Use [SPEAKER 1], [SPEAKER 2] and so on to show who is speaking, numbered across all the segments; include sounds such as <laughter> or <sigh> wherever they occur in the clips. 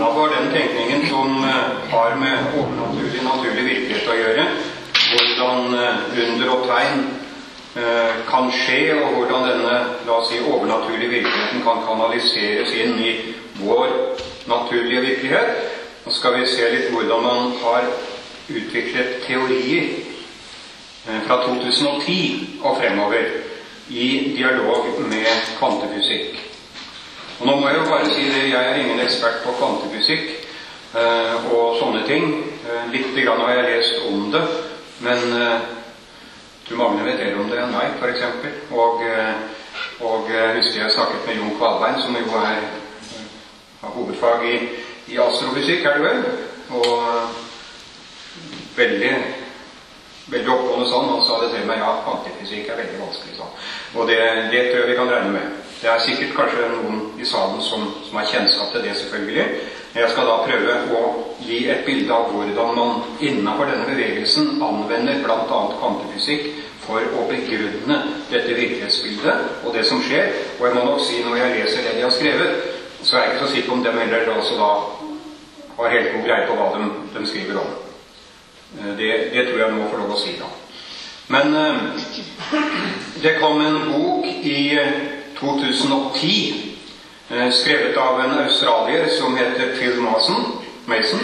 [SPEAKER 1] innafor den tenkningen som eh, har med overnaturlig, naturlig virkelighet å gjøre. Hvordan eh, under og tegn eh, kan skje, og hvordan denne la oss si, overnaturlige virkeligheten kan kanaliseres inn i vår naturlige virkelighet. Nå skal vi se litt hvordan man har utviklet teorier fra 2010 og fremover i dialog med kvantefysikk. Og nå må jeg jo bare si det, jeg er ingen ekspert på kvantefysikk eh, og sånne ting. Eh, litt grann har jeg lest om det, men eh, du Magne vet mer om det enn meg, f.eks. Og, og jeg husker jeg snakket med Jon Kvalbein, som jo er, har hovedfag i, i astrofysikk, er det vel? Og veldig veldig oppgående sånn. Han sa det til meg ja, kvantefysikk er veldig vanskelig sånn. Og det, det tror jeg vi kan regne med. Det er sikkert kanskje noen i salen som, som har kjennskap til det, selvfølgelig. Jeg skal da prøve å gi et bilde av hvordan man innenfor denne bevegelsen anvender bl.a. kvantefysikk for å begrunne dette virkelighetsbildet og det som skjer. Og jeg må nok si, når jeg leser det de har skrevet, så er jeg ikke så sikker om dem heller også da har helt god greie på hva de, de skriver om. Eh, det, det, tror jeg må få lov å si, da. Men eh, det kom en bok i 2010, eh, skrevet av en australier som heter Phil Mason. Mason.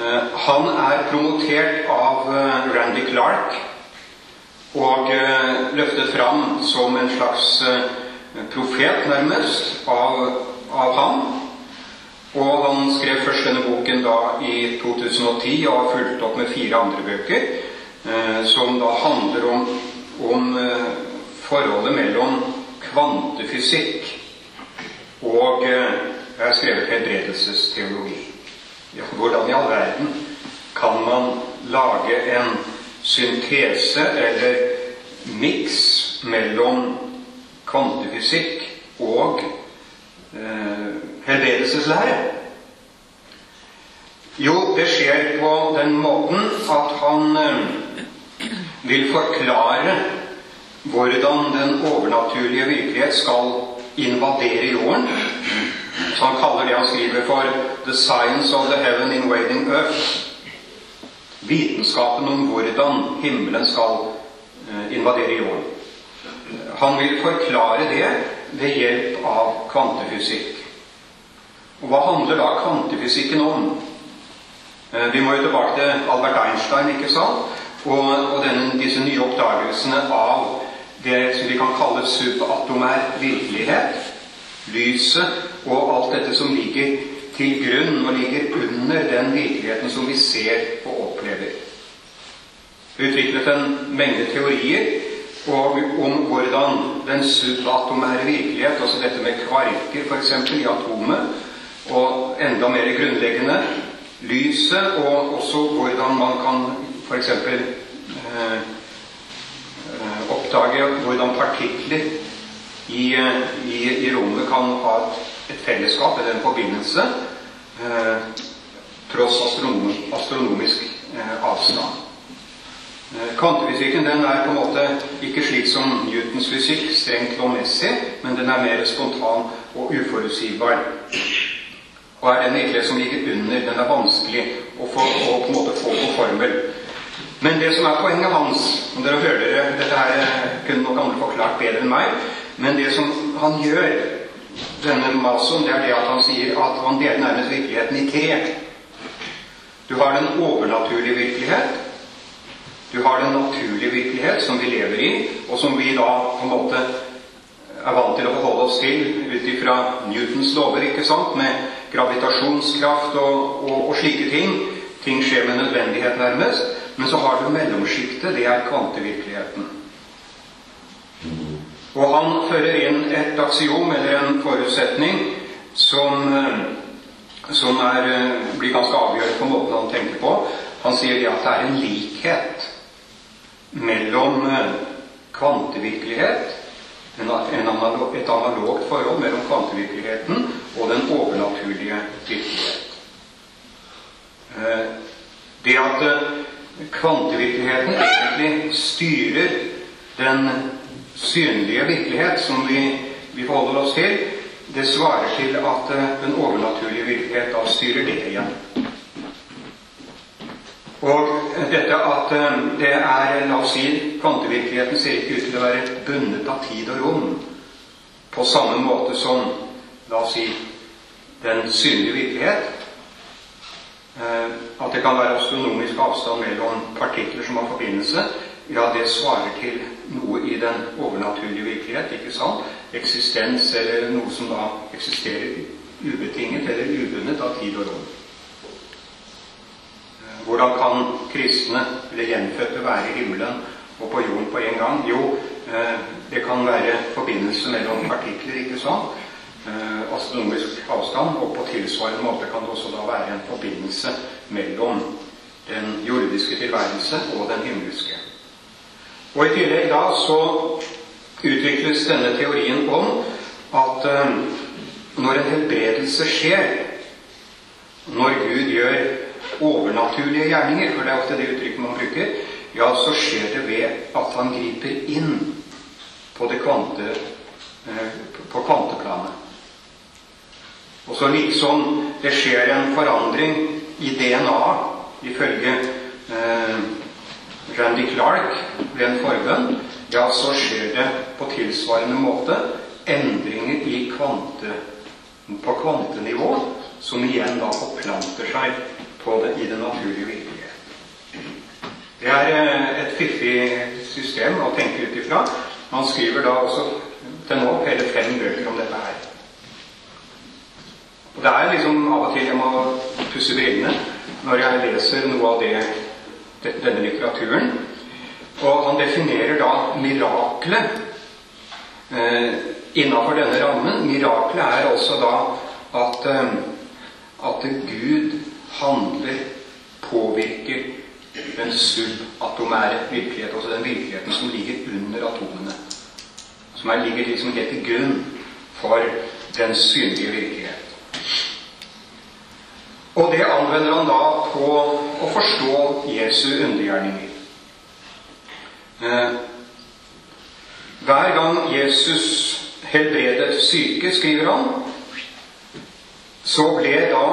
[SPEAKER 1] Eh, han er promotert av eh, Randy Clark og løftet fram som en slags profet, nærmest, av, av ham. Og han skrev først denne boken da i 2010 og har fulgt opp med fire andre bøker, som da handler om, om forholdet mellom kvantefysikk og eh, Jeg har skrevet helbredelsesteologi. Ja, hvordan i all verden kan man lage en syntese eller miks mellom kvantefysikk og eh, helbredelseslære? Jo, det skjer på den måten at han eh, vil forklare hvordan den overnaturlige virkelighet skal invadere jorden. Så han kaller det han skriver for 'The science of the heaven invading earth'. Vitenskapen om hvordan himmelen skal eh, invadere jorden. Han vil forklare det ved hjelp av kvantefysikk. Og hva handler da kvantefysikken om? Eh, vi må jo tilbake til Albert Einstein, ikke sant? Og, og denne, disse nye oppdagelsene av det som vi kan kalle subatomær virkelighet. Lyset og alt dette som ligger til grunn og ligger under den virkeligheten som vi ser og opplever. Utviklet en mengde teorier og om hvordan den subatomære virkelighet, altså dette med kvarker f.eks. i atomet, og enda mer grunnleggende lyset, og også hvordan man kan f.eks. Eh, oppdage hvordan partikler i, i, i rommet kan ha et, et, fellesskap eller en forbindelse eh, tross astronom, astronomisk eh, avstand. Eh, kvantefysikken den er på en måte ikke slik som Newtons fysikk, strengt lovmessig, men den er mer spontan og uforutsigbar. Og er den virkelighet som ligger under. Den er vanskelig å, få, å på en måte få på formel. Men det som er poenget hans og dere hører det, Dette her kunne nok andre forklart bedre enn meg. Men det som han gjør, denne Mason, det er det at han sier at han deler nærmest virkeligheten i tre. Du har den overnaturlige virkelighet. Du har den naturlige virkelighet som vi lever i, og som vi da på en måte er vant til å forholde oss til ut ifra Newtons lover, ikke sant, med gravitasjonskraft og, og, og slike ting. Ting skjer med nødvendighet, nærmest. Men så har du mellomsjiktet. Det er kvantevirkeligheten. Og han fører inn et aksiom, eller en forutsetning, som, eh, som er, eh, blir ganske avgjørende på måten han tenker på. Han sier det at det er en likhet mellom kvantevirkelighet kvantevirkelighet en, analog, et analogt forhold mellom kvantevirkeligheten og den overnaturlige virkelighet. Det at kvantevirkeligheten egentlig styrer den synlige virkelighet som vi, vi forholder oss til, det svarer til at den overnaturlige virkelighet da styrer det igjen. Og dette at det er La oss si kvantevirkeligheten ser ikke ut til å være bundet av tid og rom på samme måte som La oss si den synlige virkelighet. At det kan være astronomisk avstand mellom partikler som har forbindelse, ja, det svarer til noe i den overnaturlige virkelighet, ikke sant? Eksistens eller noe som da eksisterer ubetinget eller ubundet av tid og rom. Hvordan kan kristne eller gjenfødte være i himmelen og på jorden på en gang? Jo, det kan være forbindelse mellom partikler, ikke sant? Astronomisk avstand, og på tilsvarende måte kan det også da være en forbindelse mellom den jordiske tilværelse og den himmelske. Og I tillegg da så utvikles denne teorien om at når en helbredelse skjer, når Gud gjør overnaturlige gjerninger, for det er ofte det uttrykket man bruker, ja, så skjer det ved at han griper inn på, det kvante, på kvanteplanet. Og så liksom det skjer en forandring i DNA-et, ifølge eh, Randy Clark ved en forbønn, ja, så skjer det på tilsvarende måte endringer i kvante, på kvantenivå, som igjen da forplanter seg på det, i det naturlige virkelighet. Det er et fiffig system å tenke ut ifra. Man skriver da også til nå hele fem bøker om dette her. Og Det er liksom av og til jeg må pusse brillene når jeg leser noe av det, denne litteraturen. Og han definerer da miraklet eh, innafor denne rammen. Miraklet er også da at, eh, at Gud handler, påvirker den subatomære virkelighet, altså den virkeligheten som ligger under atomene. Som er, ligger liksom helt til grunn for den synlige virkelighet. Og det anvender han da på å forstå Jesu undergjerninger. Eh, hver gang Jesus helbredet syke, skriver han, så ble da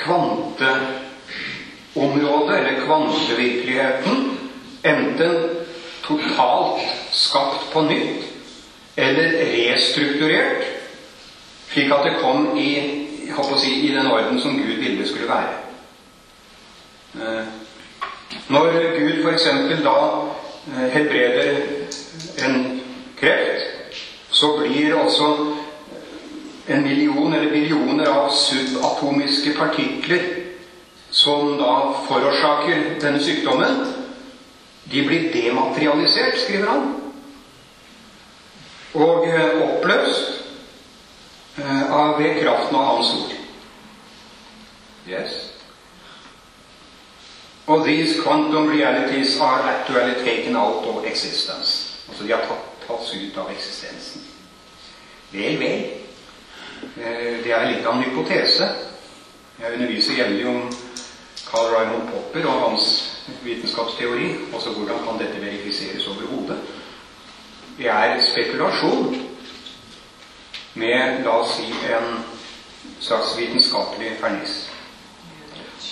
[SPEAKER 1] kvanteområdet, eller kvantevirkeligheten, enten totalt skapt på nytt eller restrukturert, slik at det kom i, si, i den orden som Gud ville skulle være. Når Gud f.eks. da helbreder en kreft, så blir også en million eller billioner av subatomiske partikler som da forårsaker denne sykdommen, de blir dematerialisert, skriver han, og oppløst av ved kraften av Hans ord. Yes. Og these quantum realities are actually taken out of existence. Altså de har tatt, tatt ut av eksistensen. Vel, vel. Det er litt av en hypotese. Jeg underviser jevnlig om Carl Raymond Popper og hans vitenskapsteori. Altså hvordan kan dette verifiseres overhodet? Det er spekulasjon med, la oss si, en slags vitenskapelig ferniss.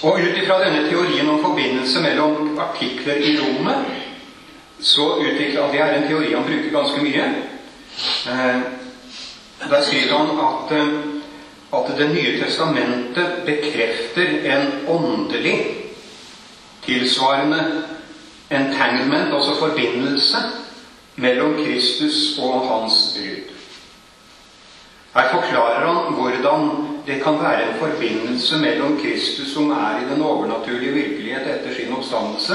[SPEAKER 1] Og ut ifra denne teorien om forbindelse mellom artikler i rommet, så utvikla Det er en teori han bruker ganske mye. Eh, der skriver han at, at Det nye testamentet bekrefter en åndelig tilsvarende entanglement, altså forbindelse, mellom Kristus og hans brud. Her forklarer han hvordan det kan være en forbindelse mellom Kristus, som er i den overnaturlige virkelighet etter sin oppstandelse,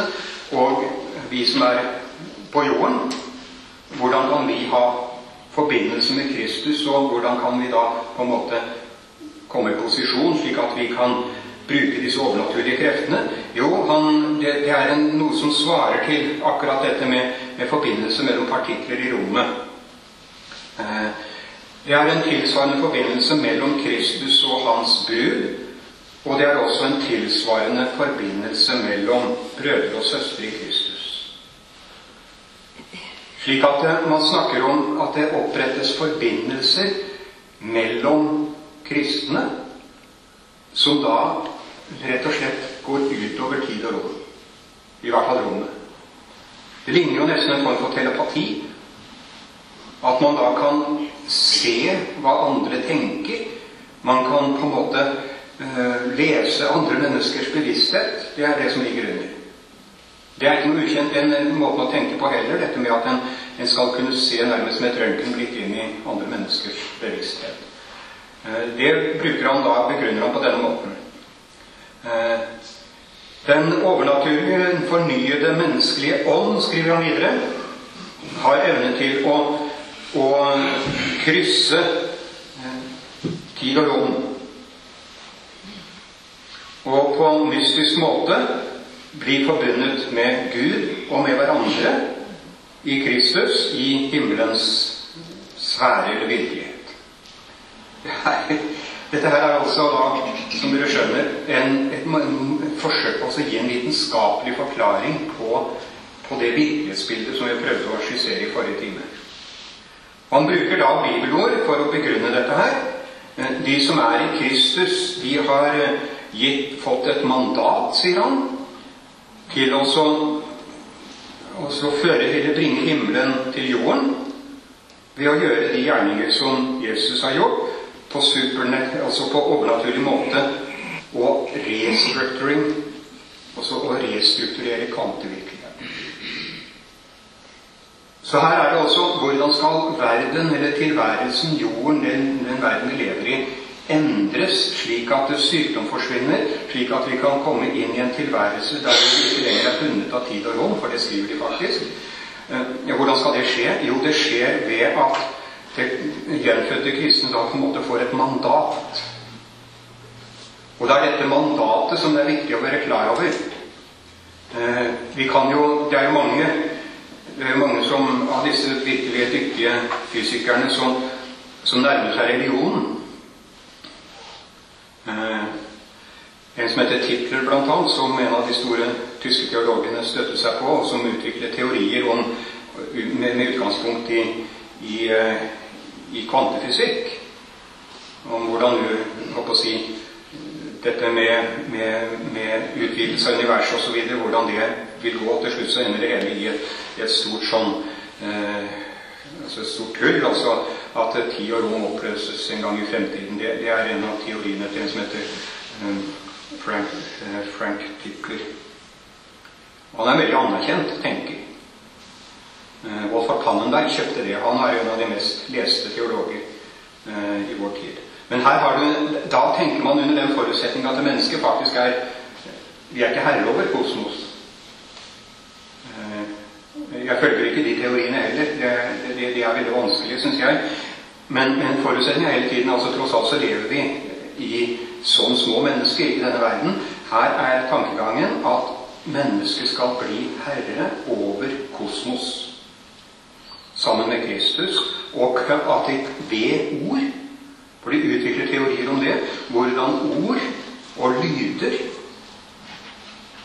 [SPEAKER 1] og vi som er på jorden. Hvordan kan vi ha forbindelse med Kristus, og hvordan kan vi da på en måte komme i posisjon, slik at vi kan bruke disse overnaturlige kreftene? Jo, han, det, det, er en, noe som svarer til akkurat dette med, med forbindelse mellom partikler i rommet. Eh, det er en tilsvarende forbindelse mellom Kristus og hans brud. Og det er også en tilsvarende forbindelse mellom brødre og søstre i Kristus. Slik at man snakker om at det opprettes forbindelser mellom kristne som da rett og slett går utover tid og rom. I hvert fall rommet. Det ligner jo nesten en form for telepati. At man da kan se hva andre tenker. Man kan på en måte uh, lese andre menneskers bevissthet. Det er det som ligger under. Det er ikke noe ukjent en, måte å tenke på heller, dette med at en, en skal kunne se nærmest med et røntgenblikk inn i andre menneskers bevissthet. Uh, det bruker han da, begrunner han på denne måten. Uh, den overnaturlige, fornyede menneskelige ånd, skriver han videre, har evne til å, å krysse eh, tid og rom. Og på en mystisk måte bli forbundet med Gud og med hverandre i Kristus i himmelens sfære eller virkelighet. Det <laughs> dette her er altså da, som dere skjønner, en, et, et forsøk på å gi en vitenskapelig forklaring på, på det virkelighetsbildet som vi prøvde å skissere i forrige time. Han bruker da bibelord for å begrunne dette her. De som er i Kristus, de har gitt, fått et mandat, sier han, til å føre eller bringe himmelen til jorden ved å gjøre de gjerninger som Jesus har gjort, på supernett, altså på overnaturlig måte, og restructuring, altså å restrukturere kvantevirkeligheten. Så her er det også hvordan skal verden, eller tilværelsen, jorden, den, den verden vi lever i, endres slik at sykdom forsvinner, slik at vi kan komme inn i en tilværelse der vi ikke lenger er bundet av tid og rom, for det skriver de faktisk. Eh, hvordan skal det skje? Jo, det skjer ved at gjenfødte kristne da på en måte får et mandat. Og det er dette mandatet som det er viktig å være klar over. Eh, vi kan jo, Det er jo mange, mange som, av disse virkelig dyktige fysikerne som, som nærmer seg religionen. Eh, en som heter Titler, blant annet, som en av de store tyske teologene støtter seg på, og som utvikler teorier om, med, med utgangspunkt i, i eh, i kvantefysikk. Om hvordan du å si, dette med, med, med utvidelse av universet osv. Hvordan det vil gå. Til slutt så ender det hele i et, et stort sånn eh, altså et stort hull. Altså at tid og rom oppløses en gang i fremtiden. Det, det er en av teoriene til en som heter eh, Frank, eh, Frank Tipler. Han er veldig anerkjent tenker. Eh, Wolfgang Pannenberg kjøpte det. Han er en av de mest leste teologer eh, i vår tid. Men her har du, da tenker man under den forutsetning at mennesket faktisk er Vi er ikke herre over kosmos. Eh, jeg følger ikke de teoriene heller. Det, de, det er veldig vanskelig, syns jeg. Men, men forutsetningen er hele tiden altså Tross alt så lever vi i sånn små mennesker i denne verden. Her er tankegangen at mennesket skal bli herre over kosmos sammen med Kristus, og at de ved ord For de utvikler teorier om det. Hvordan ord og lyder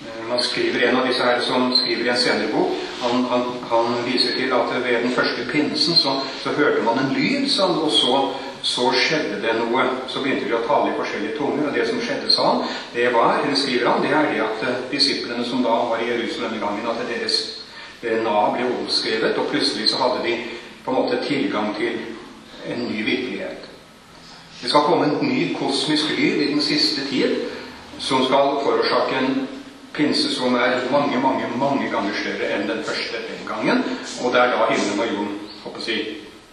[SPEAKER 1] eh, Man skriver En av disse her som skriver i en senere bok, han, han, han viser til at ved den første pinsen så, så hørte man en lyd, sånn, og så, så, skjedde det noe. Så begynte de å tale i forskjellige tunger, og det som skjedde, sa han, det var, eller skriver han, det er det at eh, disiplene som da var i Jerusalem i gangen, at deres Nav ble omskrevet, og plutselig så hadde de på en måte tilgang til en ny virkelighet. Det skal komme en ny kosmisk lyd i den siste tid som skal forårsake en pinse som er mange, mange mange ganger større enn den første den gangen. Og det er da himmelen og jorden håper si,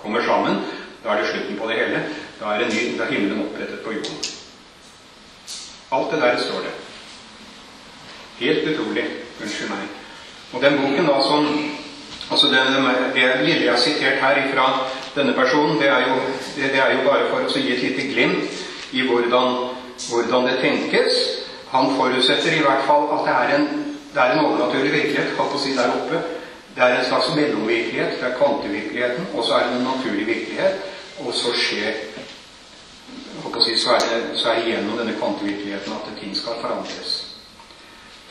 [SPEAKER 1] kommer sammen. Da er det slutten på det hele. Da er, det ny, da er himmelen opprettet på jorden. Alt det der står det. Helt utrolig. Unnskyld meg. Og den boken da som altså det, det lille jeg har sitert her fra denne personen, det er, jo, det, det er jo bare for å gi et lite glimt i hvordan, hvordan, det tenkes. Han forutsetter i hvert fall at det er en, det er en overnaturlig virkelighet holdt på å si der oppe. Det er en slags mellomvirkelighet. Det er kvantevirkeligheten, og så er det en naturlig virkelighet. Og så skjer si, så er, det, så er det gjennom denne kvantevirkeligheten at ting skal forandres.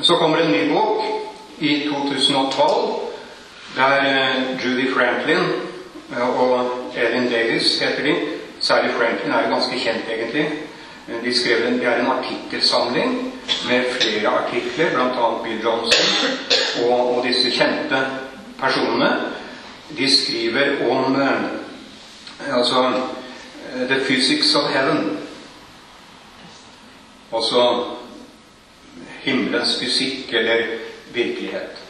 [SPEAKER 1] Så kommer en ny bok i 2012, der eh, Judy Franklin og Elin Davis, heter de, Sally Franklin er jo ganske kjent, egentlig. De skrev en, Det er en artikkelsamling med flere artikler, bl.a. Bill Johnson og, og, disse kjente personene. De skriver om eh, altså The Physics of Heaven. Altså himmelens fysikk eller virkelighet.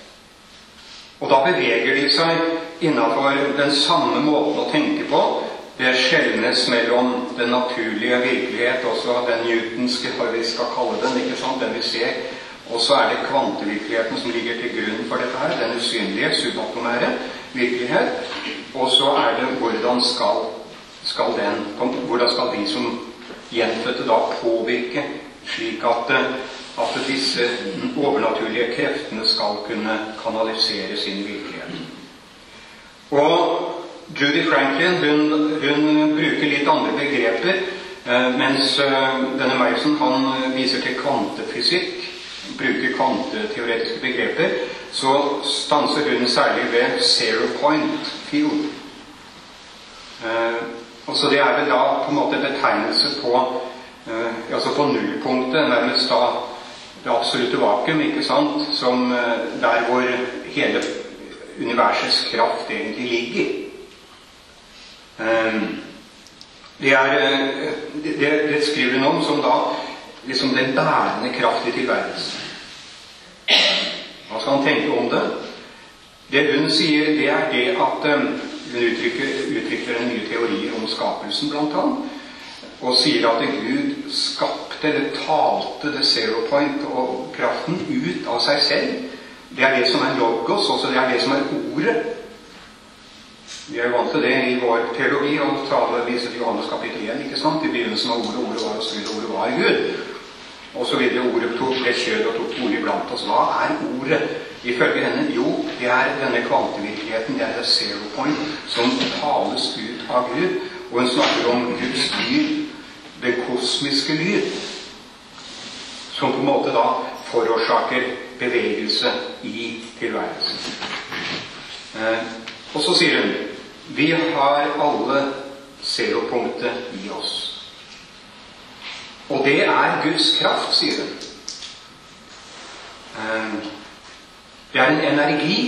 [SPEAKER 1] Og da beveger de seg innafor den samme måten å tenke på. Det skjelnes mellom den naturlige virkelighet, også den newtonske, hva vi skal kalle den, ikke sant, den vi ser. Og så er det kvantevirkeligheten som ligger til grunn for dette her. Den usynlige, subatomære virkelighet. Og så er det hvordan skal, skal den Hvordan skal de som gjenfødte da påvirke slik at at disse overnaturlige kreftene skal kunne kanalisere sin virkelighet. Og Judy Franklin hun, hun bruker litt andre begreper, eh, mens eh, denne Meyerson han viser til kvantefysikk, bruker kvanteteoretiske begreper, så stanser hun særlig ved zero point field. Eh, og så Det er vel da på en måte betegnelse på altså på nullpunktet, nærmest da det absolutte vakuum, ikke sant, som der hvor hele universets kraft egentlig ligger. Ehm, det, er, eh, det, det skriver hun om som da liksom den bærende kraft i tilværelsen. Hva skal han tenke om det? Det hun sier, det er det at eh, hun uttrykker, utvikler en nye teorier om skapelsen, blant annet og sier at Gud skapte eller talte the zero point og kraften ut av seg selv. Det er det som er logos, også det er det som er ordet. Vi er vant til det i vår teologi å tale viser til Johannes kapittel 1. ikke sant? I begynnelsen av ordet, ordet var Gud, ordet var Gud. Og så videre. Ordet tok ble kjød og tok bolig blant oss. Hva er ordet? Ifølge henne jo, det er denne kvantevirkeligheten, det er the zero point, som tales ut av Gud. Og hun snakker om Guds lyd den kosmiske lyd, som på en måte da forårsaker bevegelse i tilværelsen. Eh, og så sier hun vi har alle zeropunktet i oss. Og det er Guds kraft, sier hun. Eh, det er en energi.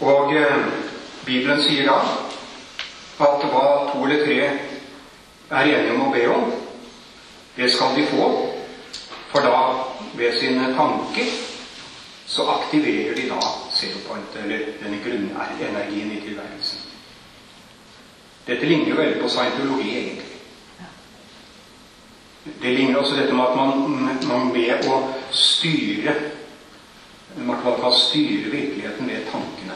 [SPEAKER 1] Og eh, Bibelen sier da at hva to eller tre er enige om å be om, det skal de få. For da, ved sine tanker, så aktiverer de da zeropoint, eller denne grunnenergien i tilværelsen. Dette ligner jo veldig på scientologi, egentlig. Det ligner også dette med at man, man ved å styre Man kan styre virkeligheten med tankene.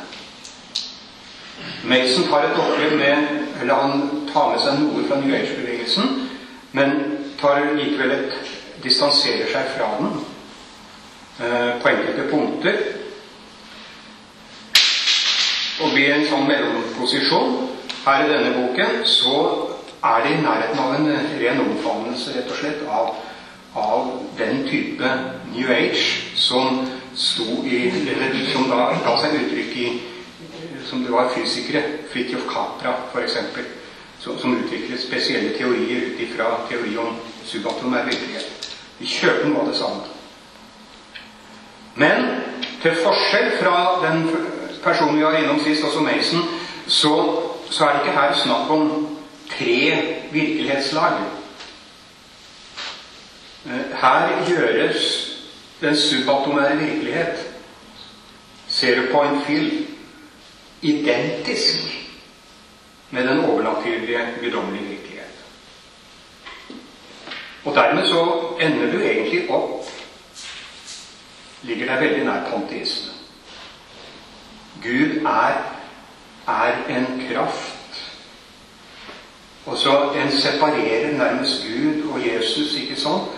[SPEAKER 1] Mason tar et oppgjør med Eller han tar med seg noe fra New Age-bevegelsen, men tar likevel et distanserer seg fra den på enkelte punkter. Og blir en sånn mellomposisjon her i denne boken, så er det i nærheten av en ren omfavnelse, rett og slett, av, av den type New Age som sto i Eller som da ga seg uttrykk i som det var fysikere, Fridtjof Capra f.eks., som, som utviklet spesielle teorier ut ifra teori om subatomær virkelighet. De Kjøpen av det samme. Men til forskjell fra den personen vi var innom sist, også Mason, så, så er det ikke her snakk om tre virkelighetslag. Eh, her gjøres den subatomære virkelighet, ser du på en film, identisk med den overnaturlige, guddommelige virkelighet. Og dermed så ender du egentlig opp Ligger deg veldig nær panteisme. Gud er, er en kraft. Og så En separerer nærmest Gud og Jesus, ikke sånn?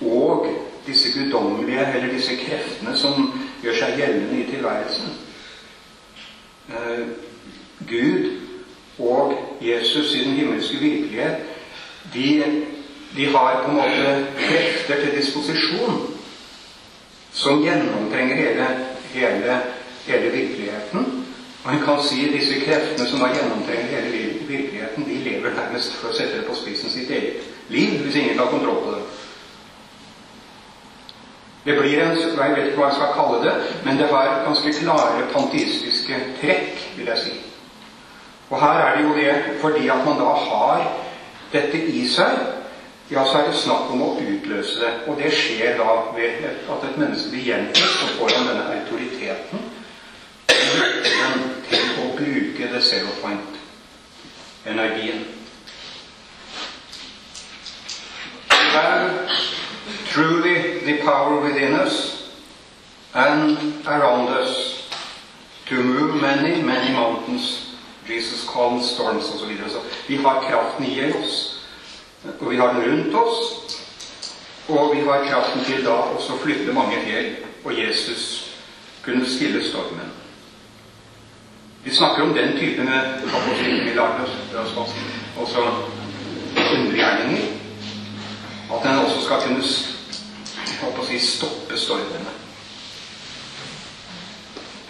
[SPEAKER 1] Og disse guddommelige, eller disse kreftene som gjør seg gjeldende i tilværelsen. Eh, Gud og Jesus i den himmelske virkelighet, de, de har på en måte krefter til disposisjon som gjennomtrenger hele, hele, hele virkeligheten. En kan si at disse kreftene som har gjennomtrenger hele virkeligheten, de lever nærmest, for å sette det på spissen, sitt eget liv hvis ingen tar kontroll på dem. Det blir en Jeg vet ikke hva jeg skal kalle det, men det har ganske klare panteistiske trekk, vil jeg si. Og her er det jo det fordi at man da har dette i seg, ja, så er det snakk om å utløse det. Og det skjer da ved at et menneske blir gjenfødt, og får han denne autoriteten til å bruke zero point-energien. We have truly the power within us and around us to move many, many mountains. Jesus calms storms osv. Vi har kraften i oss, og vi har den rundt oss. Og vi har kraften til da også å flytte mange fjell, og Jesus kunne stille stormen. Vi snakker om den type med også undergjerninger. At den også skal kunne si, stoppe stormene.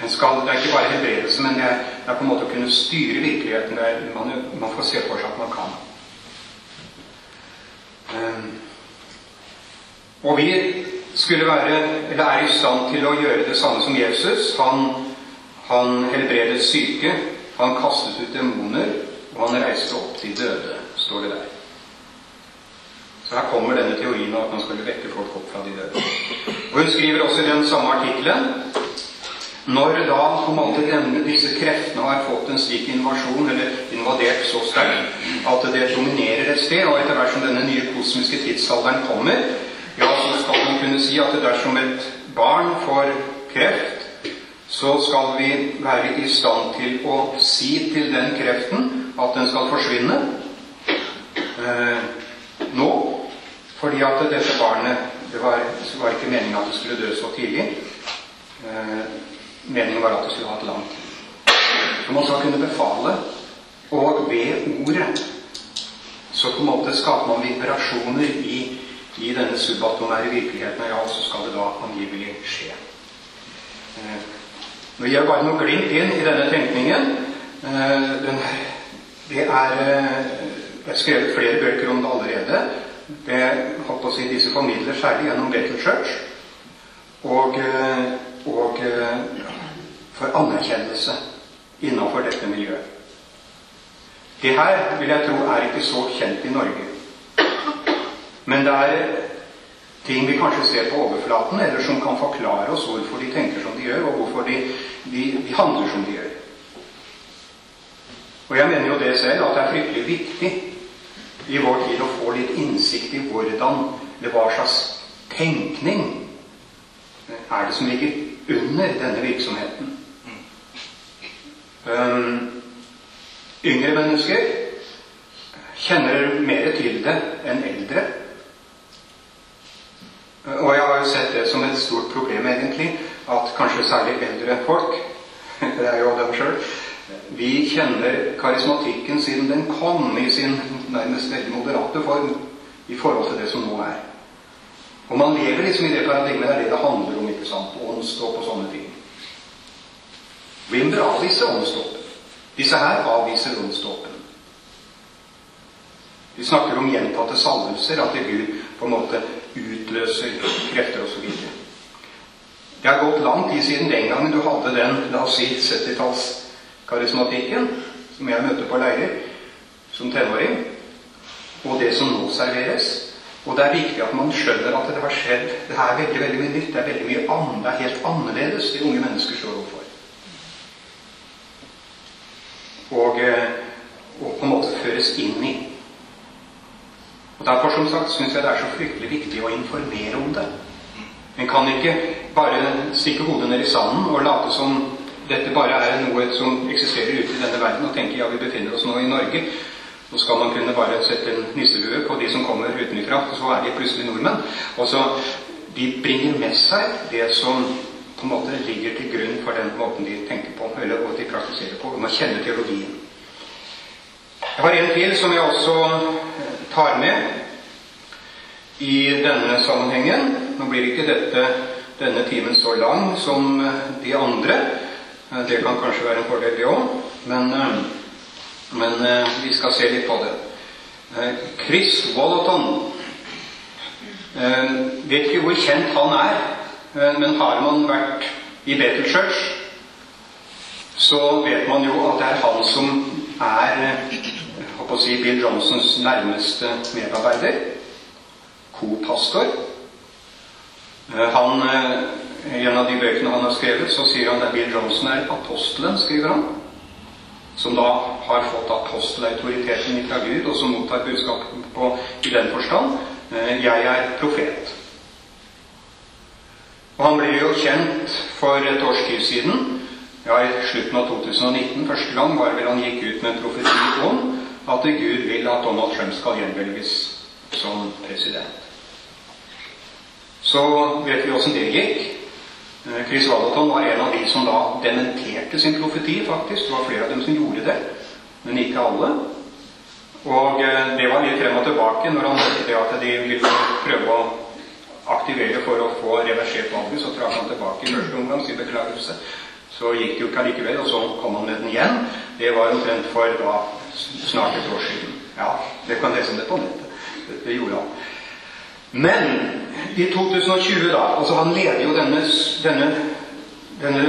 [SPEAKER 1] En skal, det er ikke bare helbredelse, men det er, det er, på en måte å kunne styre virkeligheten der man, man får se for seg at man kan. Um, og vi skulle være, eller er i stand til å gjøre det samme som Jesus. Han han helbredet syke, han kastet ut demoner, og han reiste opp de døde, står det der. Så her kommer denne teorien at man skulle vekke folk opp fra de døde. Og Hun skriver også i den samme artikkelen når da på en måte denne, disse kreftene har fått en slik invasjon, eller invadert så sterkt, at det dominerer et sted, og etter hvert som denne nye kosmiske tidsalderen kommer, ja, så skal man kunne si at dersom et barn får kreft, så skal vi være i stand til å si til den kreften at den skal forsvinne eh, nå. Fordi at dette barnet Det var, var ikke meningen at det skulle dø så tidlig. Eh, meningen var at det skulle ha et langt liv. Så man skal kunne befale, og ved ordet så på en måte skaper man vibrasjoner i, i denne subatomære virkeligheten. Ja, så skal det da angivelig skje. Eh, nå gir jeg bare noe glimt inn i denne tenkningen. Eh, det er Jeg har skrevet flere bøker om det allerede. Det, holdt på å si, disse formidler særlig gjennom Bethel Church. Og, eh, og eh, for anerkjennelse innenfor dette miljøet. Det her vil jeg tro er ikke så kjent i Norge. Men det er ting vi kanskje ser på overflaten, eller som kan forklare oss hvorfor de tenker som de gjør, og hvorfor de, de, de handler som de gjør. Og jeg mener jo det selv at det er fryktelig viktig i vår tid å få litt innsikt i hvordan eller hva slags tenkning er det som ligger under denne virksomheten. Um, yngre mennesker kjenner mer til det enn eldre. Og jeg har jo sett det som et stort problem, egentlig, at kanskje særlig eldre folk <laughs> Det er jo dem sjøl. Vi kjenner karismatikken siden den kom i sin nærmest veldig moderate form i forhold til det som nå er. Og man lever liksom i det paradigmet. Det er det det handler om. ikke sant? Åndsdåp og sånne ting. Winder avviser åndsdåpen. Disse her avviser åndsdåpen. Vi snakker om gjentatte salvelser, at Gud på en måte utløser krefter osv. Det har gått lang tid siden den gangen du hadde den la oss si 70-tallskarismatikken som jeg møtte på leirer som tenåring, og det som nå serveres. Og det er viktig at man skjønner at det har skjedd Det er veldig veldig mye nytt. Det er veldig mye annet, det er helt annerledes de unge mennesker står overfor. Og, eh, og på en måte føres inn i. Og Derfor som sagt, syns jeg det er så fryktelig viktig å informere om det. En kan ikke bare stikke hodet ned i sanden og late som dette bare er noe som eksisterer ute i denne verden, og tenke ja, vi befinner oss nå i Norge. Nå skal man kunne bare sette en nisselue på de som kommer utenfra, og så er de plutselig nordmenn. Og så De bringer med seg det som på en måte ligger til grunn for den måten de tenker på, eller og de praktiserer på. Man kjenner teologien. Jeg har en til som jeg også tar med i denne sammenhengen. Nå blir ikke dette, denne timen så lang som de andre. Det kan kanskje være en fordel, det òg. Men Men eh, vi skal se litt på det. Eh, Chris Wallaton eh, Vet ikke hvor kjent han er, eh, men har man vært i Bethel Church, så vet man jo at det er han som er eh, å si, Bill Johnsons nærmeste medarbeider. Co-pastor. Eh, han, I en av de bøkene han har skrevet, så sier han at Bill Johnson er apostelen, skriver han som da har fått apostelautoriteten fra Gud, og som mottar budskapet på, i den forstand eh, jeg er profet. Og Han ble jo kjent for et års tid siden, ja, i slutten av 2019, første gang var vel han gikk ut med en profeti om at Gud vil at Donald Trump skal gjenvelges som president. Så vet vi åssen det gikk. Eh, Chris Wallaton var en av de som da dementerte sin profeti, faktisk. Det var flere av dem som gjorde det, men ikke alle. Og eh, det var litt frem og tilbake når han hørte det at de ville prøve å aktivere for å få reversert valget. Så trakk han tilbake i første omgang sin beklagelse. Så gikk det jo ikke allikevel, og så kom han med den igjen. Det var omtrent for da snart et år siden. Ja, det kan lese om det på nettet. Det, gjorde han. Men i 2020, da altså Han leder jo denne, denne, denne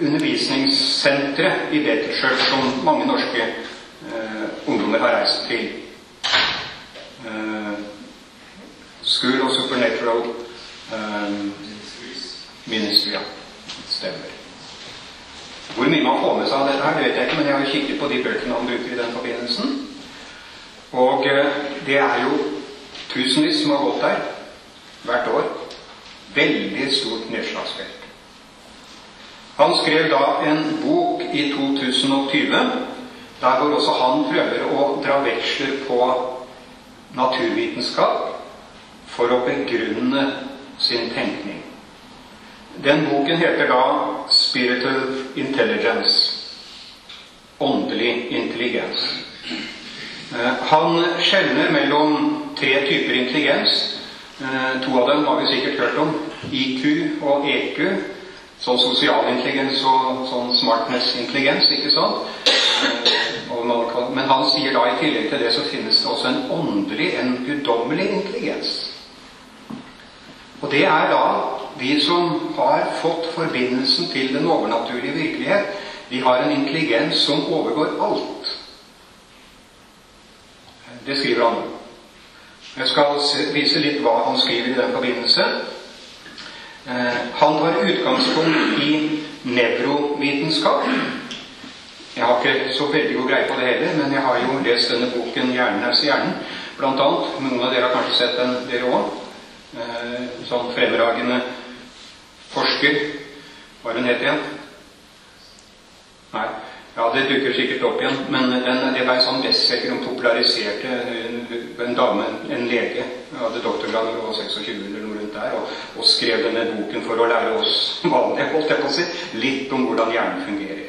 [SPEAKER 1] undervisningssenteret i Betelskjøl som mange norske eh, ungdommer har reist til. Eh, School of Supernatural um, Ministry. Ja. Stemmer. Hvor mye man får med seg av dette, her, det vet jeg ikke, men jeg har kikket på de bøkene han bruker i den forbindelsen. Og eh, det er jo tusenvis som har gått der hvert år. Veldig stort nedslagsfelt. Han skrev da en bok i 2020 der hvor også han prøver å dra veksler på naturvitenskap for å begrunne sin tenkning. Den boken heter da 'Spiritual Intelligence'. Åndelig intelligens. Eh, han skjelner mellom tre typer intelligens. Eh, to av dem har vi sikkert hørt om. IQ og EQ. Sånn sosial intelligens og sånn smartness-intelligens, ikke sant? Eh, men han sier da i tillegg til det så finnes det også en åndelig, en guddommelig intelligens. Og det er da vi som har fått forbindelsen til den overnaturlige virkelighet. Vi har en intelligens som overgår alt. Det skriver han. Jeg skal vise litt hva han skriver i den forbindelse. Eh, han har utgangspunkt i nevrovitenskap. Jeg har ikke så veldig god greie på det heller, men jeg har jo lest denne boken 'Hjernen er hjernen', blant annet. Noen av dere har kanskje sett den, dere òg. Eh, sånn fremragende forsker Hva er hun het igjen? Nei. Ja, det dukker sikkert opp igjen, men den, det var en sånn bestselger. Hun populariserte en dame, en lege, hadde doktorgrad hun var 26 eller noe rundt der, og, og, skrev denne boken for å lære oss <laughs> vanlige holdt jeg på å si, litt om hvordan hjernen fungerer.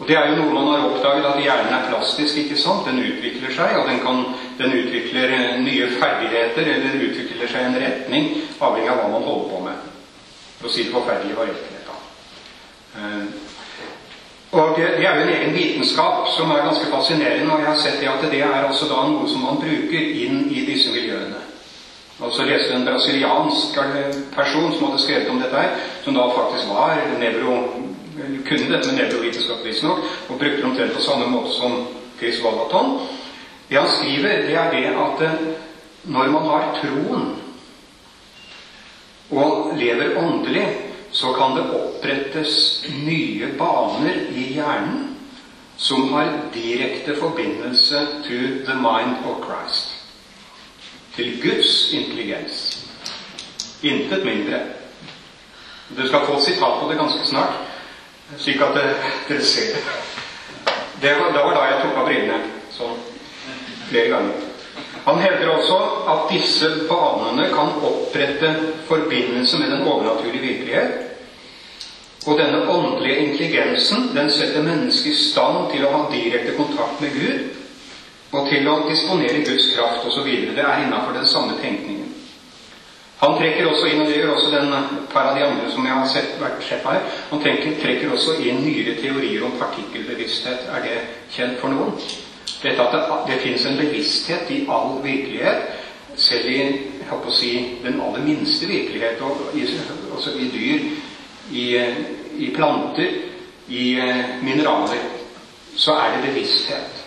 [SPEAKER 1] Og Det er jo noe man har oppdaget, at hjernen er plastisk. ikke sant? Den utvikler seg, og den, kan, den utvikler nye ferdigheter eller utvikler seg en retning avhengig av hva man holder på med. For å si det forferdelige var rett. Og Det er jo en egen vitenskap som er ganske fascinerende. Og jeg har sett det at det er altså da noe som man bruker inn i disse miljøene. Og så leste en brasiliansk person som hadde skrevet om dette, her, som da faktisk var nevro, kunne dette med nevrovitenskap, visstnok, og brukte det omtrent på samme måte som Chris Wallaton. Det han skriver, det er det at eh, når man har troen og lever åndelig, så kan det opprettes nye baner i hjernen som har direkte forbindelse to the mind of Christ. Til Guds intelligens. Intet mindre. Du skal få et sitat på det ganske snart, slik at dere ser det. det var, da var da jeg tok av brillene. Sånn. Flere ganger. Han hevder også at disse banene kan opprette forbindelse med den overnaturlige virkelighet. Og denne åndelige intelligensen den setter mennesket i stand til å ha direkte kontakt med Gud og til å disponere Guds kraft osv. Det er innafor den samme tenkningen. Han trekker også inn, og det gjør også den par av de andre som jeg har sett, vært sett her, han trekker, trekker også inn nyere teorier om partikkelbevissthet. Er det kjent for noen? Dette at det, det finnes en bevissthet i all virkelighet, selv i jeg å si, den aller minste virkelighet, og i, også i dyr, i, i planter, i eh, mineraler, så er det bevissthet.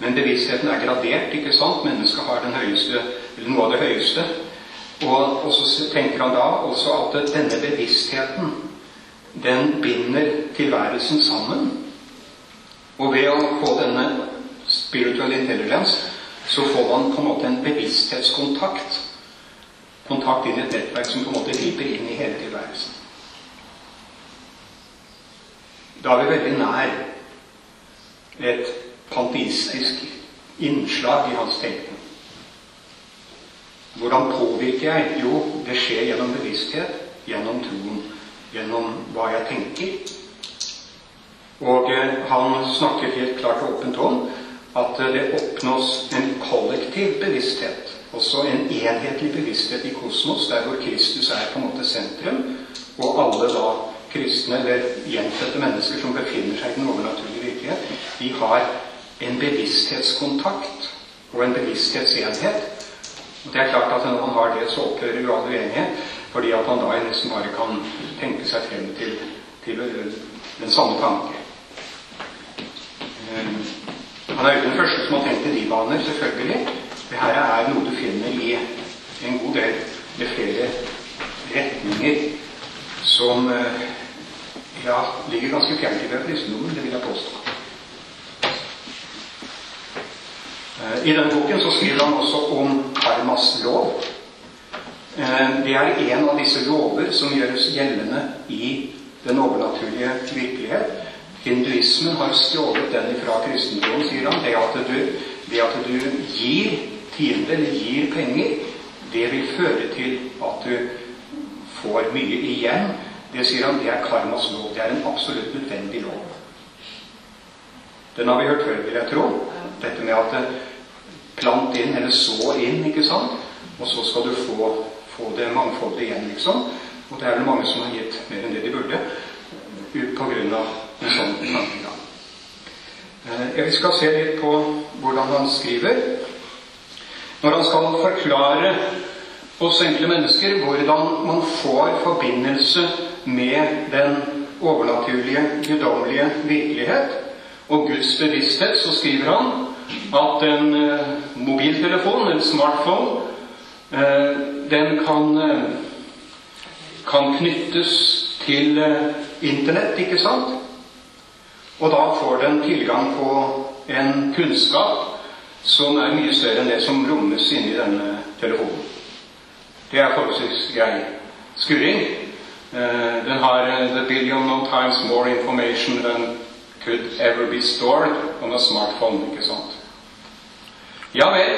[SPEAKER 1] Men bevisstheten er gradert, ikke sant? Mennesket har den høyeste, eller noe av det høyeste. Og, og, så tenker han da også at denne bevisstheten, den binder tilværelsen sammen. Og ved å få denne spiritual intelligence, så får man på en måte en bevissthetskontakt. Kontakt inn i et nettverk som på en måte griper inn i hele tilværelsen. Da er vi veldig nær et panteistisk innslag i hans tenkning. Hvordan påvirker jeg? Jo, det skjer gjennom bevissthet, gjennom troen, gjennom hva jeg tenker. Og eh, han snakker helt klart og åpent om at eh, det oppnås en kollektiv bevissthet. Også en enhetlig bevissthet i kosmos, der hvor Kristus er på en måte sentrum, og alle da kristne eller gjenfødte mennesker som befinner seg i den overnaturlige virkelighet, de har en bevissthetskontakt og en bevissthetsenhet og Det er klart at når man har det, så opphører jo all uenighet, fordi at man da nesten bare kan tenke seg frem til, til den samme tanke. Eh, han er jo den første som har tenkt i de baner, selvfølgelig. Det her er noe du finner i en god del med flere retninger som eh, ja, ligger ganske fjernt i kristendommen, det vil jeg påstå. Eh, I denne boken så skriver han også om karmas lov. Eh, det er en av disse lover som gjøres gjeldende i den overnaturlige virkelighet. Hinduismen har stjålet den fra kristendommen, sier han. Det at du, det at du gir tiende eller gir penger, det vil føre til at du får mye igjen. Det sier han, det er karmas lov. Det er en absolutt nødvendig lov. Den har vi hørt før, vil jeg tro. Dette med at plant inn, eller så inn, ikke sant? Og så skal du få, få det mangfoldet igjen, liksom. Og det er vel mange som har gitt mer enn det de burde, ut på grunn av en sånn tankegang. Eh, vi skal se litt på hvordan han skriver. Når han skal forklare oss enkle mennesker hvordan man får forbindelse med den overnaturlige, guddommelige virkelighet og Guds bevissthet, så skriver han at den eh, mobiltelefon, en smartphone, eh, den kan, eh, kan knyttes til Internett, ikke sant? Og da får den tilgang på en kunnskap som er mye større enn det som rommes inni denne telefonen. Det er forholdsvis grei skurring. Den har the billion of times more information than could ever be stored on a smartphone. ikke sant? Ja vel,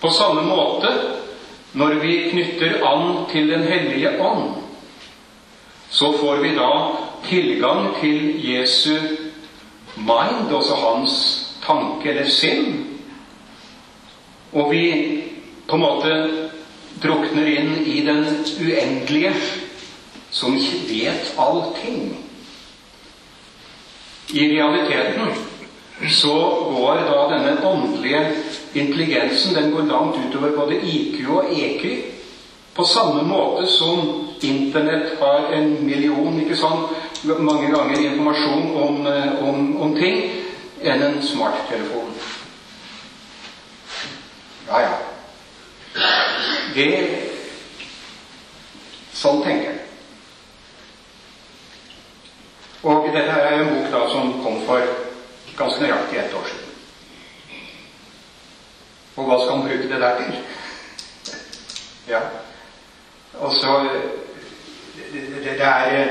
[SPEAKER 1] på samme måte når vi knytter an til Den hellige ånd, så får vi da tilgang til Jesu mind, altså hans tanke eller sinn. Og vi på en måte drukner inn i den uendelige, som ikke vet allting. I realiteten så går da denne åndelige Intelligensen den går langt utover både IQ og EQ. På samme måte som Internett har en million ikke sant, mange ganger informasjon om, eh, om, om ting enn en smarttelefon. Ja, ja. Det Sånn tenker jeg. Og dette er en bok da som kom for ganske nøyaktig ett år siden. Og hva skal han bruke det der til? Ja. Og så det, det, det, er,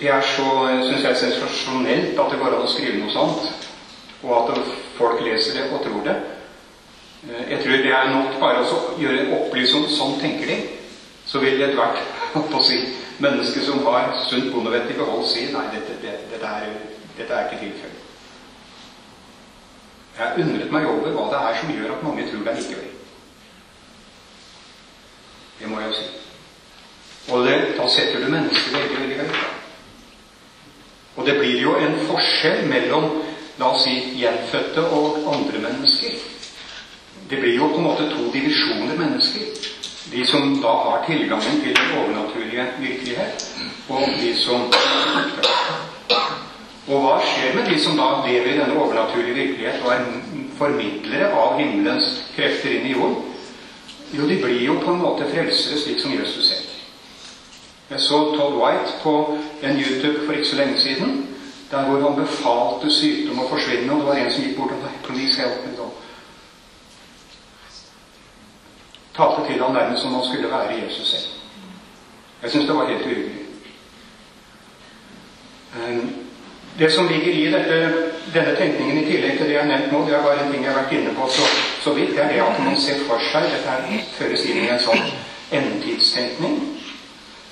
[SPEAKER 1] det er så, syns jeg, sensasjonelt at det går an å skrive noe sånt. Og at folk leser det og tror det. Jeg tror det er nok bare å gjøre en om sånn tenker de. Så vil ethvert <laughs> si, menneske som har sunt bondevett i behold, si nei, dette, dette, dette, er, dette er ikke tilfellet. Jeg undret meg over hva det er som gjør at mange tror det er likevel. Det må jeg si. Og det, da setter du mennesket veldig, veldig høyt. Og det blir jo en forskjell mellom la oss si gjenfødte og andre mennesker. Det blir jo på en måte to divisjoner mennesker. De som da har tilgangen til den overnaturlige virkelighet, og de som Og hva med de som da lever i denne overnaturlige virkelighet og er formidlere av himmelens krefter inn i jorden? Jo, de blir jo på en måte frelsere, slik som Jesus selv. Jeg så Todd White på en YouTube for ikke så lenge siden, der hvor han befalte sykdom å forsvinne, og det var en som gikk bort og sa 'Please help me'. Talte til ham nærmest som han skulle være Jesus selv. Jeg syns det var helt uhyggelig. Det som ligger i dette, denne tenkningen, i tillegg til det jeg har nevnt nå, det er bare en ting jeg har vært inne på så, så vidt, det er at man ser for seg Dette her føres inn i en sånn endetidstenkning.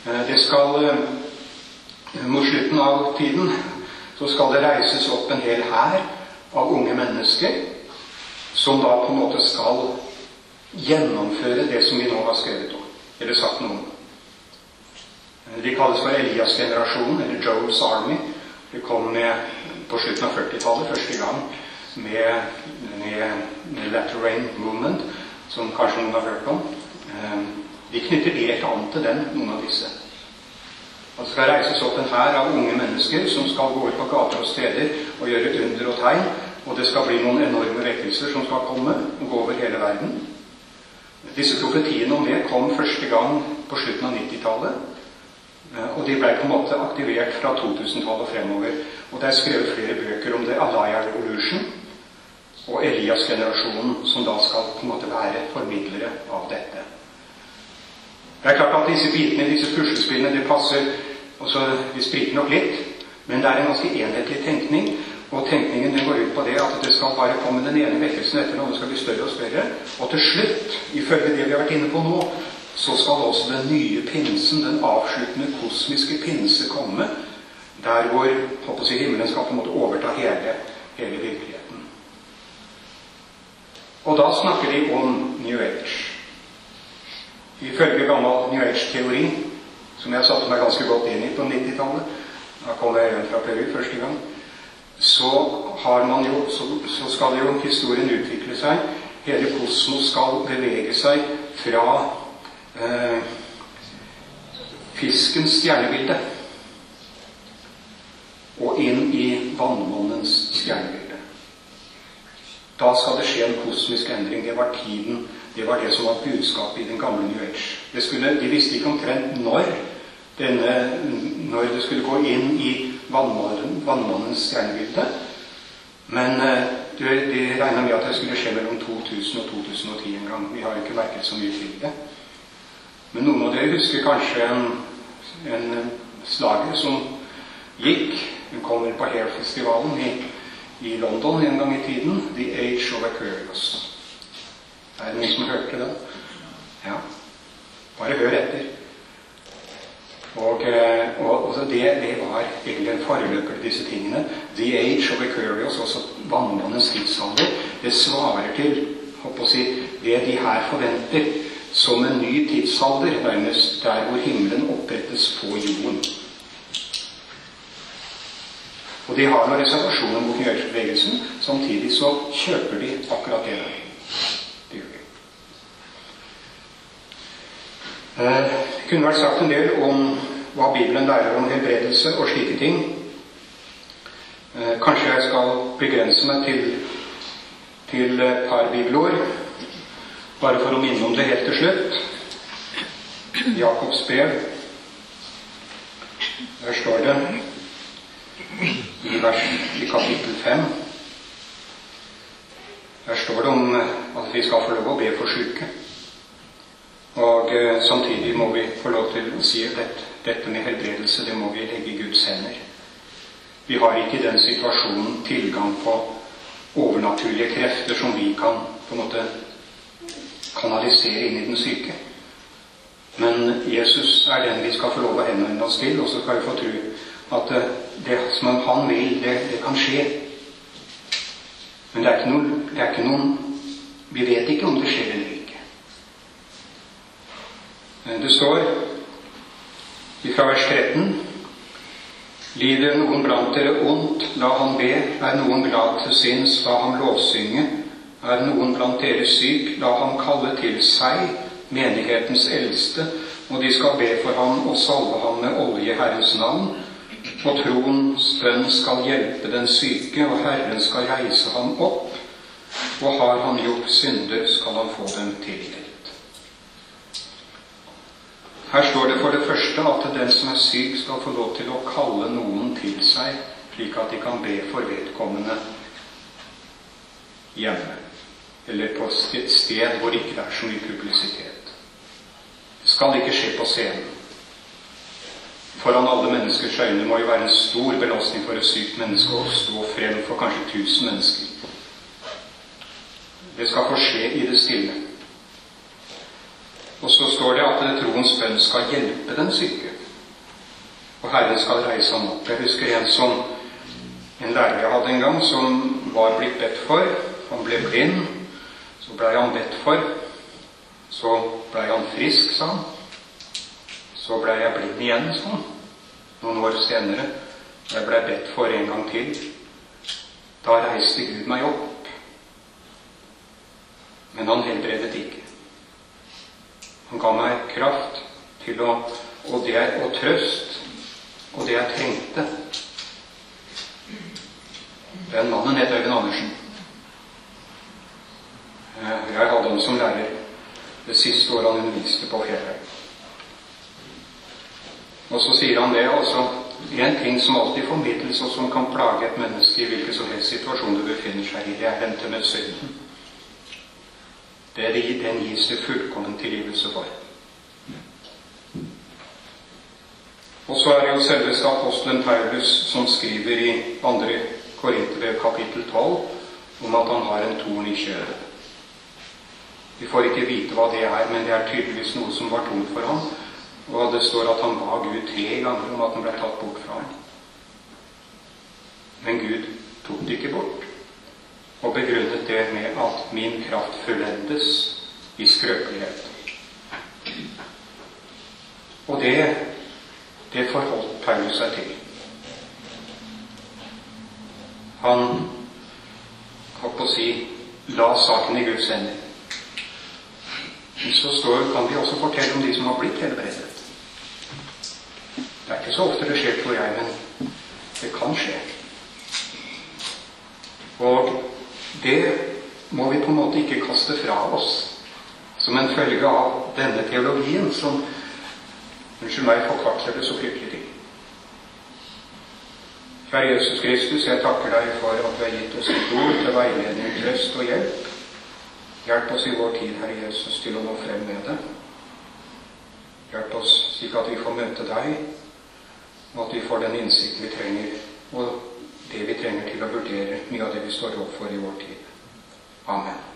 [SPEAKER 1] Eh, det skal eh, Mot slutten av tiden så skal det reises opp en hel hær av unge mennesker som da på en måte skal gjennomføre det som vi nå har skrevet om, eller sagt noe om. De kalles for Elias-generasjonen, eller Joel's Army. De kom med, på slutten av 40-tallet første gang med, med, med Latter Rain Movement, som kanskje noen har hørt om. Eh, de knytter helt an til den, noen av disse. Det skal reises opp en hær av unge mennesker som skal gå ut på gater og steder og gjøre under og tegn. Og det skal bli noen enorme vekkelser som skal komme og gå over hele verden. Disse profetiene om det kom første gang på slutten av 90-tallet. Eh, og de ble på en måte aktivert fra 2000-tallet og fremover. Og det er skrevet flere bøker om det Alaya Revolution og Elias-generasjonen, som da skal på en måte være formidlere av dette. Det er klart at disse bitene, disse puslespillene, de passer også, De spriker nok litt, men det er en ganske enhetlig tenkning. Og tenkningen den går ut på det at det skal bare komme den ene vekkelsen etter den det skal bli større og større. Og til slutt, ifølge det vi har vært inne på nå, så skal også den nye pinsen, den avsluttende kosmiske pinse, komme. Der hvor håper jeg, himmelen skal på en måte overta hele, hele virkeligheten. Og da snakker de om New Age. Ifølge gammel New Age-teori, som jeg satte meg ganske godt inn i på 90-tallet Da kom jeg hjem fra Peru første gang. Så, jo, så, så skal jo historien utvikle seg. Hele kosmos skal bevege seg fra eh, fiskens stjernebilde og inn i vannmannens stjernebilde. Da skal det skje en kosmisk endring. Det var tiden det var det som var budskapet i den gamle New Age. Skulle, de visste ikke omtrent når, denne, når det skulle gå inn i vannmannens stjernebilde. Men eh, de regna med at det skulle skje mellom 2000 og 2010 en gang. Vi har jo ikke merket så mye til det. Men noen av dere husker kanskje en, en slager som gikk. Den kommer på Hair-festivalen i, i London en gang i tiden. The Age of Aquarius. Er det noen som hørte det? Ja. Bare hør etter. Og, eh, og, og det, det, var egentlig en foreløper til disse tingene. The Age of Aquarius, også vannmannens tidsalder, det svarer til å si, det de her forventer som en ny tidsalder, nærmest der hvor himmelen opprettes på jorden. Og de har noen reservasjoner mot Njørsbevegelsen. Samtidig så kjøper de akkurat det. der. Det eh, kunne vært sagt en del om hva Bibelen lærer om helbredelse og slike ting. Eh, kanskje jeg skal begrense meg til, til et par bibelord, bare for å minne om det helt til slutt. Jakobs brev. Der står det i, vers, i kapittel 5 Der står det om at vi skal få lov å be for syke. Og eh, samtidig må vi få lov til å si at dette med helbredelse, det må vi legge i Guds hender. Vi har ikke i den situasjonen tilgang på overnaturlige krefter som vi kan på en måte kanalisere inn i den syke. Men Jesus er den vi skal få lov å henvende oss til, og så skal vi få tro at eh, det som han vil, det, det kan skje. Men det er, noen, det er ikke noen Vi vet ikke om det skjer eller ikke. Det står fra vers 13 Lider noen blant dere ondt, la han be. Er noen glad til sinns, la ham lovsynge. Er noen blant dere syk, la ham kalle til seg menighetens eldste, og de skal be for ham og salve ham med olje i Herrens navn. Og troens bønn skal hjelpe den syke, og Herren skal reise ham opp. Og har han gjort synder, skal han få dem tilgitt. Her står det for det første at den som er syk, skal få lov til å kalle noen til seg, slik at de kan be for vedkommende hjemme, eller på et sted hvor det ikke er så mye publisitet. Det skal ikke skje på scenen. Foran alle menneskers øyne må jo være en stor belastning for et sykt menneske å stå frem for kanskje tusen mennesker. Det skal få skje i det stille. Og så står det at troens bønn skal hjelpe den syke. Og Herren skal reise ham opp. Jeg husker en som en lærer jeg hadde en gang, som var blitt bedt for. Han ble blind. Så blei han bedt for. Så blei han frisk, sa han. Så blei jeg blind igjen, sa han. Noen år senere. Jeg blei bedt for en gang til. Da reiste Gud meg opp. Men han helbredet ikke. Han ga meg kraft til å Og det er og trøst. Og det jeg trengte. Den mannen het Øyvind Andersen. Eh, jeg hadde ham som lærer det siste året han underviste på fjellet. Og så sier han det altså En ting som alltid formidles, og som kan plage et menneske i hvilken som helst situasjon det befinner seg i, det er dette med synden. Det den gis det fullkommen tilgivelse for. Og så er det jo selveste apostelen Paulus som skriver i 2. Korinterbrev kapittel 12 om at han har en torn i kjødet. Vi får ikke vite hva det er, men det er tydeligvis noe som var tungt for ham. Og det står at han ba Gud tre ganger om at den ble tatt bort fra ham. Men Gud tok det ikke bort og begrunnet det med at min kraft fullendes i skrøpelighet. Og det, det forholdt Paulus seg til. Han holdt på å si la saken i Guds hender. Så står, kan vi også fortelle om de som har blitt helbredet. Det er ikke så ofte det skjer, tror jeg, men det kan skje. Og det må vi på en måte ikke kaste fra oss som en følge av denne teologien som Unnskyld meg, forkvakler det så fryktelig til. Kjære Jesus Kristus, jeg takker deg for at du har gitt oss et ord til veiledning, trøst og hjelp. Hjelp oss i vår tid, Herre Jesus, til å nå frem med det. Hjelp oss slik at vi får møte deg, og at vi får den innsikt vi trenger, og det vi trenger til å vurdere mye av det vi står opp for i vår tid. Amen.